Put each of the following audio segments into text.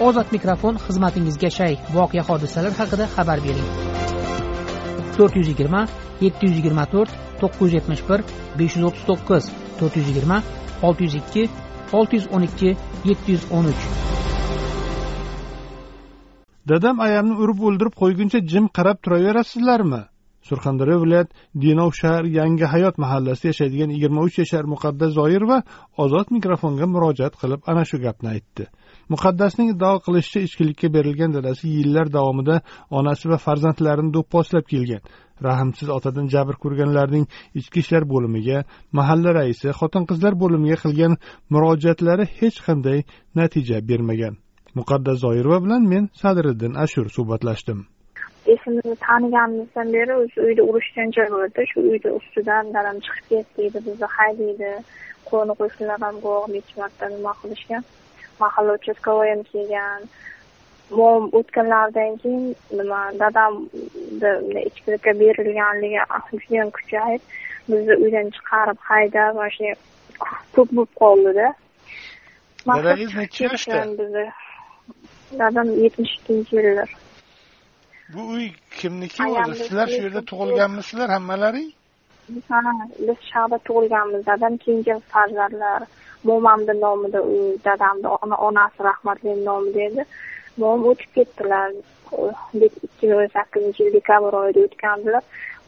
ozod mikrofon xizmatingizga shay. Voqea hodisalar haqida xabar bering. To'rt yuz yigirma yetti yuz yigirma to'rt to'qqiz yuz yetmish bir besh yuz o'ttiz to'qqiz to'rt yuz yigirma olti yuz ikki olti yuz o'n ikki yetti yuz o'n uch. Dadam ayamni urib o'ldirib qo'yguncha jim qarab turaverasizlarmi? Surxondaryo viloyat denov shahar yangi hayot mahallasida yashaydigan yigirma uch yashar muqaddas zoirova ozod mikrofonga murojaat qilib ana shu gapni aytdi. Muqaddasning iddao qilishicha ichkilikka berilgan dadasi yillar davomida onasi va farzandlarini do'pposlab kelgan. Rahmsiz otadan jabr ko'rganlarning ichki ishlar bo'limiga mahalla raisi xotin qizlar bo'limiga qilgan murojaatlari hech qanday natija bermagan. Muqaddas zoirova bilan men sadriddin ashur suhbatlashdim. Esimni taniganimizdan beri o'sha uyda urush janjal bo'ldi. Shu uyni ustidan dadam chiqib ketdi deydi bizni haydaydi qo'ni qo'shnilar ham guvoh necha marta nima qilishgan? Mahalla uchastkovoy ham kelgan. Mom o'tganlaridan keyin nima dadamni ichkilikka berilganligi judayam kuchayib bizni uydan chiqarib haydab mana shu ko'p bo'lib qoldida. Dadangiz necha yoshda? bizni dadam yetmish ikkinchi yillar bu uy kimniki? O'zi sizlar shu yerda tug'ilganmisizlar hammalaring ha biz shu yoqda tug'ilganmiz. Dadam keyingi farzandlar mo'mamni nomida uy dadamni onasi rahmatli nomida edi mo'm o'tib ketdilar. Ikki ming o'n sakkizinchi yil dekabr oyida o'tgandilar.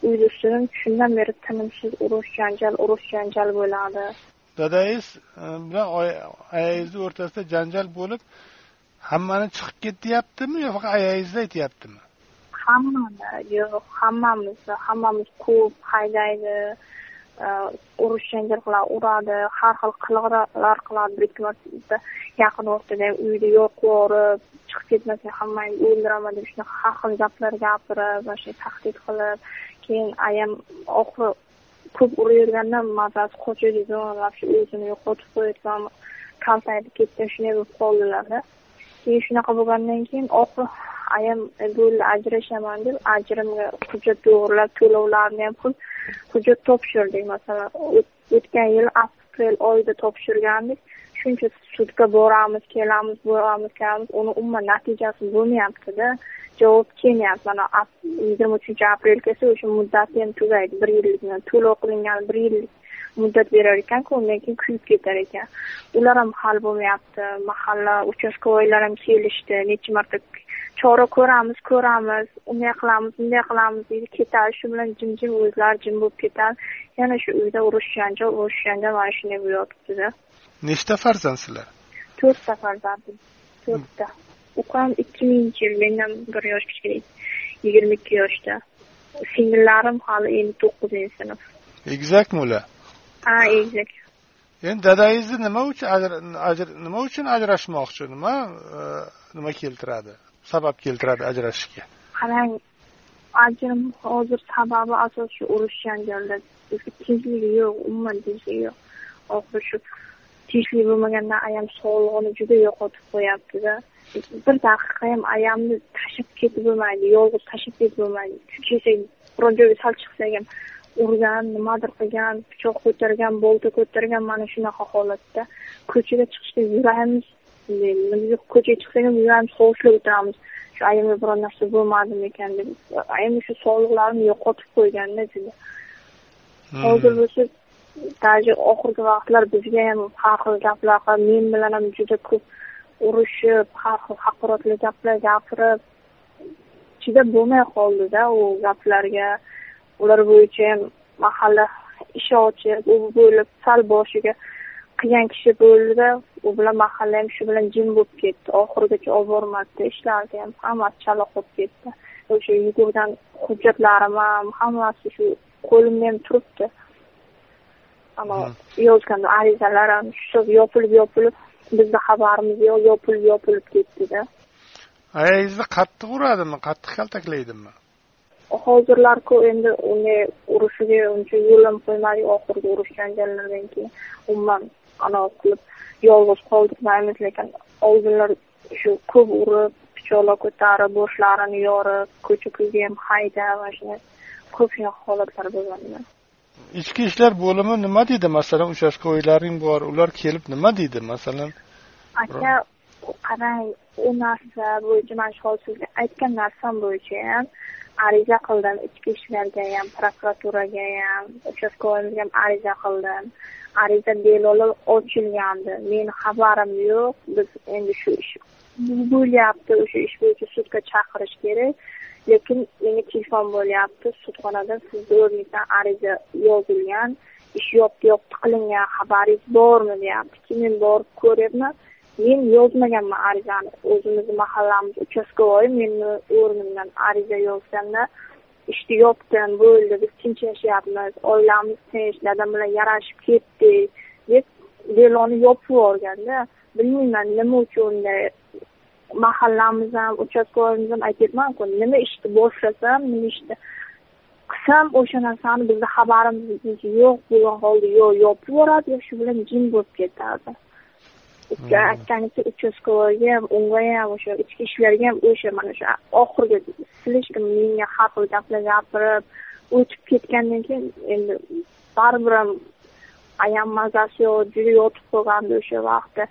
Uyni ustidan shundan beri tinimsiz urush janjal urush janjal bo'ladi. Dadangiz bilan ayangizni o'rtasida janjal bo'lib hammani chiqib ket deyaptimi yo faqat ayangizni aytyaptimi? Hammani yo'q hammamizni hammamiz ko'p haydaydi urush janjallar uradi har xil qiliqlar qiladi bir ikki marta yaqin o'rtada uyda yo'q yuborib chiqib ketmasang hammangni o'ldiraman deb shunaqa har xil gaplar gapirib mana shu tahdid qilib keyin ayam oxiri ko'p uraverganda mazasi qochadi shu o'zini yo'qotib qo'yayotgan kaltayib ketgan shunday bo'lib qoldilarda keyin shunaqa bo'lgandan keyin oxiri ayam bo'ldi ajrashaman deb ajrimga hujjat to'g'irlab to'lovlarni ham pul hujjat topshirdik masalan o'tgan yil aprel oyida topshirgandik. Shuncha sudga boramiz kelamiz boramiz kelamiz. Uni umuman natijasi bo'lmayaptida. Javob kelmayapti. Mana yigirma uchinchi aprel kelsa o'sha muddati ham tugaydi. Bir yillik to'lov qilingan bir yillik muddat berar ekanku undan keyin kuyib ketar ekan. Ular ham hal bo'lmayapti. Mahalla uchastkovoylar ham kelishdi. Necha marta chora ko'ramiz ko'ramiz unday qilamiz bunday qilamiz deydi. Ketadi shu bilan jim jim o'zlari jim bo'lib ketadi yana shu uyda urush janjal urush janjal mana shunday bo'lib yotibdida nechta farzandsizlar to'rtta farzandim. To'rtta. Ukam ikki minginchi yil mendan bir yosh kichkina yigirma ikki yoshda. Singillarim hali endi to'qqizinchi sinf. Egizakmi ular? Ha egizak. Endi dadangizni nima uchun nima uchun ajrashmoqchi? Nima nima keltiradi sabab keltiradi ajrashishga. Qarang ajrim hozir sababi asosi shu urush janjalda tinchligi yo'q umuman tinchligi yo'q. Oxiri shu tinchlik bo'lmagandan ayam sog'lig'ini juda yo'qotib qo'yaptida bir daqiqa ham ayamni tashlab ketib bo'lmaydi yolg'iz tashlab ketib bo'lmaydi. Kesak biron joyga sal chiqsak ham urgan nimadir qilgan pichoq ko'targan bolta ko'targan mana shunaqa holatda ko'chaga chiqishga yuragimiz ko'chaga chiqsak ham yuragimiz hovuchlab o'tiramiz. Shu ayamga biron narsa bo'lmadimi ekan deb ayam shu sog'liqlarini yo'qotib qo'yganda juda hozir bo'lsa даже oxirgi vaqtlar bizga ham har xil gaplar qilib men bilan ham juda ko'p urushib har xil haqoratli gaplar gapirib chidab bo'lmay qoldida u gaplarga. Ular bo'yicha ham mahalla ish ochib u bo'lib sal boshiga qilgan kishi bo'ldida u bilan mahalla ham shu bilan jim bo'lib ketdi. Oxirigacha olib bormadida ishlarni ham hammasi chala qolib ketdi. O'sha yugurgan hujjatlarim ham hammasi shu qo'limda ham turibdi. Ana yozgan arizalar ham shu yopilib yopilib bizni xabarimiz yo'q yopilib yopilib ketdida. Ayangizni qattiq uradimi? Qattiq kaltaklaydimi hozirlarku endi unday urushiga uncha yo'l ham qo'ymadik oxirgi urush janjallardan keyin. Umuman anavi qilib yolg'iz qoldirmaymiz lekin oldinlar shu ko'p urib pichoqlar ko'tarib boshlarini yorib ko'cha ko'yga ham haydab mana shunday ko'p shunaqa holatlar bo'lgan ichki ishlar bo'limi nima deydi? Masalan uchastkovoylaring bor ular kelib nima deydi? Masalan aka qarang u narsa bo'yicha mana shu hozir sizga aytgan narsam bo'yicha ham ariza qildim. Ichki ishlarga ham prokuraturaga ham uchastkovoyimizga ham ariza qildim. Ariza bemalol ochilgandi. Meni xabarim yo'q. Biz endi shu ish bo'lyapti. O'sha ish bo'yicha sudga chaqirish kerak. Lekin menga telefon bo'lyapti. Sudxonadan sizni o'rningizdan ariza yozilgan. Ish yopdi yopdi qilingan xabaringiz bormi deyaptiki men borib ko'ryapman. Men yozmaganman arizani o'zimizni mahallamiz uchastkovoy meni o'rnimdan ariza yozganda ishni yopdim bo'ldi biz tinch yashayapmiz oilamiz tinch dadam bilan yarashib ketdik deb deloni yopib yuborganda bilmayman nima uchun unday mahallamiz ham uchastkovoyimiz ham aytyapmanku nima ishni boshlasam nima ishni qilsam o'sha narsani bizni xabarimiz yo'q bo'lgan holda yo yopib yuboradi yo shu bilan jim bo'lib ketadi aytganicha uchastkovoyga ham unga ham o'sha ichki ishlarga ham o'sha mana shu oxirgi слишком menga har xil gaplar gapirib o'tib ketgandan keyin endi baribir ham ayam mazasi yo'q juda yotib qolgandi o'sha vaqtda.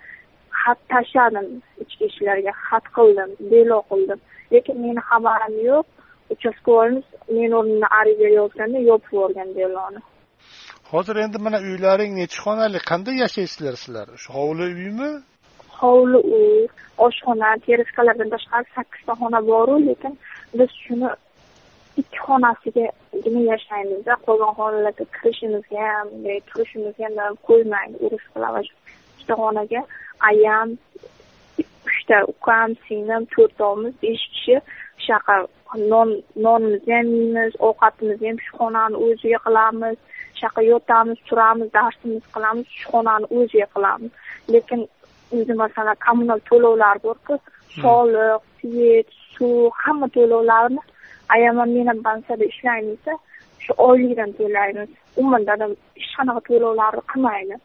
Xat tashladim ichki ishlarga xat qildim delo qildim. Lekin meni xabarim yo'q uchastkovoyimiz meni o'rnimdan ariza yozganda yopib yuborgan deloni hozir endi mana uylaring nechi xonali qanday yashaysizlar sizlar? Shu hovli uymi? Hovli uy oshxona tereskalardan tashqari sakkizta xona boru lekin biz shuni ikki xonasigagina yashaymizda. Qolgan xonalarga kirishimizga ham turishimizga ham qo'ymaydi urush qiladi ikkita xonaga ayam uchta ukam singlim to'rtovmiz besh kishi shunaqa non nonimizni ham yeymiz ovqatimizni ham shu xonani o'ziga qilamiz shunaqa yotamiz turamiz darsimizni qilamiz shu xonani o'ziga qilamiz. Lekin o'zi masalan kommunal to'lovlar borku soliq svet suv hamma to'lovlarni ayam ham men ham bansada ishlaymiz shu oylikdan to'laymiz. Umuman dadam hech qanaqa to'lovlarni qilmaydi.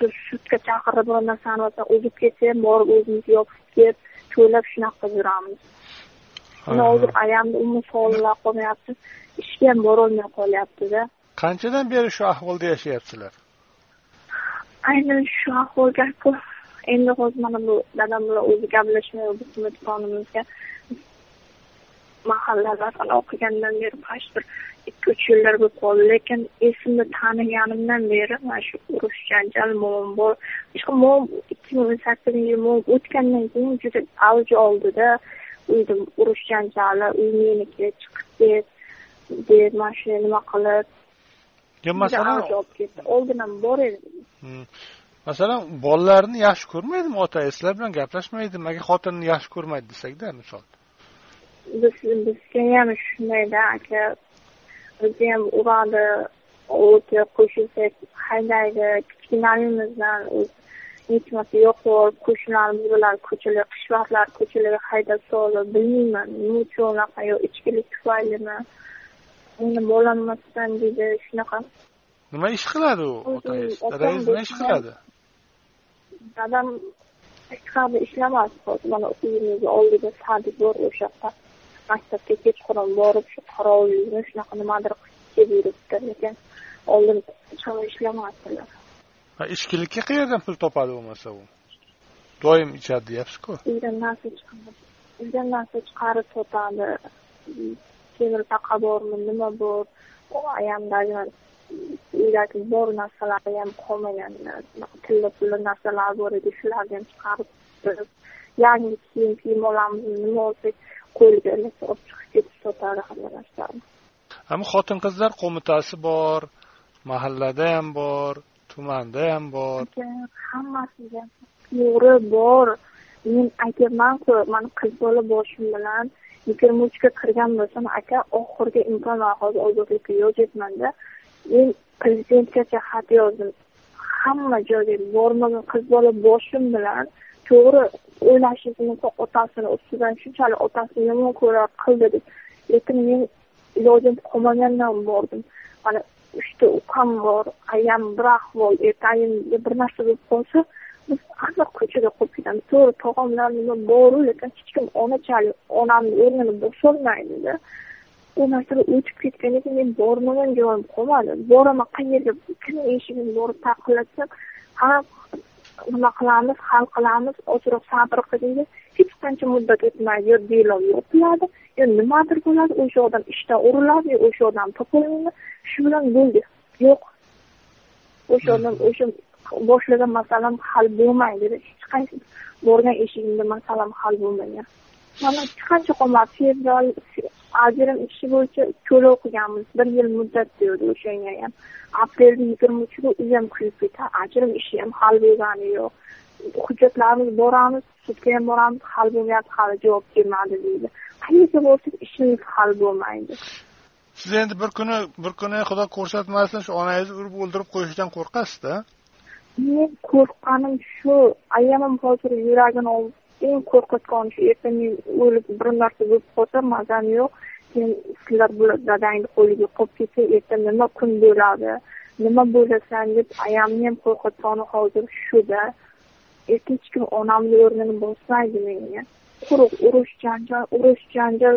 Shu sudga chaqirib biror narsani uzib ketsa ham borib o'zimiz yopib kelib to'lab shunaqa qilib yuramiz mana hozir ayamni umuman sog'liqlari qolmayapti ishga ham borolmay qolyaptida qanchadan beri shu ahvolda yashayapsizlar? Aynan shu ahvolgaku endi hozir mana bu dadam bilan o'zi gaplashmay bizni dukonimizga mahallalardan o'qigandan beri pash bir ikki uch yillar bo'lib qoldi. Lekin esimni taniganimdan beri mana shu urush janjal mom bor mom ikki ming o'n sakkizinchi yil mom o'tgandan keyin juda avj oldida uyda urush janjali uy meniki chiqib ket deb mana shunday nima qilib. Yo masalan oldin ham bor edi. Masalan bolalarni yaxshi ko'rmaydimi ota sizlar bilan gaplashmaydimi? Agar xotinini yaxshi ko'rmaydi desakda misol biz bizga ham shundayda aka bizni ham uradi o'ti qo'shilsak haydaydi kichkinaligimizdan hech narsa yo'q qo'shnilarimiz bilan ko'chalarga qishloqlar ko'chalarga haydab solib bilmayman nima uchun unaqa yo ichkilik tufaylimi meni bolam masalan deydi shunaqa nima ish qiladi u otangiz dadangiz nima ish qiladi dadam hech qayerda ishlamas hozir mana uyimizni oldida sadik bor o'sha yoqda maktabga kechqurun borib shu qorovulni shunaqa nimadir kelib yuribdi lekin oldin ishlamasdilar. Ishkilikka qayerdan pul topadi bo'lmasa u? Doim ichadi deyapsizku. Uydan narsa uydan narsa chiqarib sotadi temir taqa bormi nima bor? Ayamdagi uydagi bor narsalari ham qolmagan. Tilla pulla narsalar bor edi shularni ham chiqarib yangi kiyim kiyim olamizmi nima olsak ilasa olib chiqib ketib sotadi hamma narsani. Ammo xotin qizlar qo'mitasi bor mahallada ham bor tumanda ham bor. Hammasiga to'g'ri bor. Men aytyapmanku mani qiz bola boshim bilan yigirma uchga kirgan bo'lsam aka oxirgi imkon va hozir ozodlikka yozyapmanda men prezidentgacha xat yozdim. Hamma joyga bormagan qiz bola boshim bilan to'g'ri o'ylashingiz mumkin otasini ustidan shunchalik otasini yomon ko'rar qildi deb lekin men ilojim qolmagandan bordim. Mana uchta ukam bor ayam bir ahvol ertagimga bir narsa bo'lib qolsa biz aniq ko'chada qolib ketamiz. To'g'ri tog'amlar nima boru lekin hech kim onachalik onamni o'rnini bosolmaydida. U narsalar o'tib ketgan lekin men bormagan joyim qolmadi. Boraman qayerga kimni eshigini borib taqillatsam hamma nima qilamiz hal qilamiz ozroq sabr qilingiz hech qancha muddat o'tmaydi. Yo delov yopiladi yo nimadir bo'ladi. O'sha odam ishdan uriladi yo o'sha odam topolmaydi shu bilan bo'ldi. Yo'q. O'sha odam o'sha boshlagan masalam hal bo'lmaydi. Hech qaysi borgan eshigimda masalam hal bo'lmagan mana qancha qolmadi. Fevral ajrim ishi bo'yicha to'lov qilganmiz bir yil muddat berdi o'shanga ham. Aprelni yigirma uchida u ham kuyib ketdi. Ajrim ishi ham hal bo'lgani yo'q. Hujjatlarimiz boramiz sudga ham boramiz hal bo'lmayapti hali javob kelmadi deydi. Qayerga borsak ishimiz hal bo'lmaydi. Siz endi bir kuni bir kuni xudo ko'rsatmasin shu onangizni urib o'ldirib qo'yishdan qo'rqasizda? Men qo'rqqanim shu ayamim hozir yuragini eng qo'rqitgan shu ertaga men o'lib bir narsa bo'lib qolsa mazam yo'q. Sen sizlar dadangni qo'liga qolib ketsa erta nima kun bo'ladi nima bo'lasan deb ayamni ham qo'rqitgani hozir shuda. Erta hech kim onamni o'rnini bosmaydi menga. Quruq urush janjal urush janjal.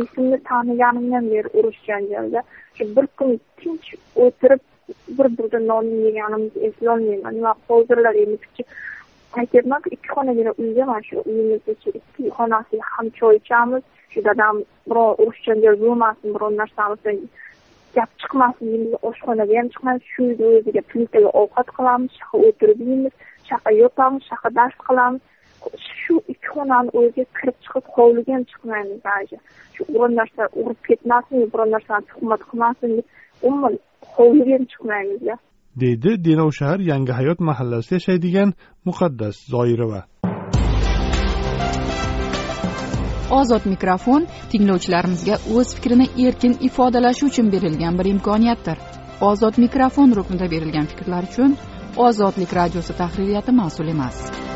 Esimni taniganimdan beri urush janjalda. Shu bir kun tinch o'tirib bir burda nonni yeganimizni eslolmayman. Va hozirlar endi aytyapmanku ikki xonagina uyga mana shu uyimizni ikki xonasiga ham choy ichamiz shu dadam biror urush janjal bo'lmasin biror narsani gap chiqmasin deymiz oshxonaga ham chiqmaymiz shu uyni o'ziga plitaga ovqat qilamiz shaqa o'tirib yeymiz shaqa yotamiz shaqa dars qilamiz shu ikki xonani o'ziga kirib chiqib hovliga ham chiqmaymiz даже shu biror narsa urib ketmasin biror narsani tuhmat qilmasin deb umuman hovliga ham chiqmaymiz deydi denovshahar yangi hayot mahallasida yashaydigan muqaddas zoirova. Ozod mikrofon tinglovchilarimizga o'z fikrini erkin ifodalashi uchun berilgan bir imkoniyatdir. Ozod mikrofon ruknida berilgan fikrlar uchun ozodlik radiosi tahririyati mas'ul emas.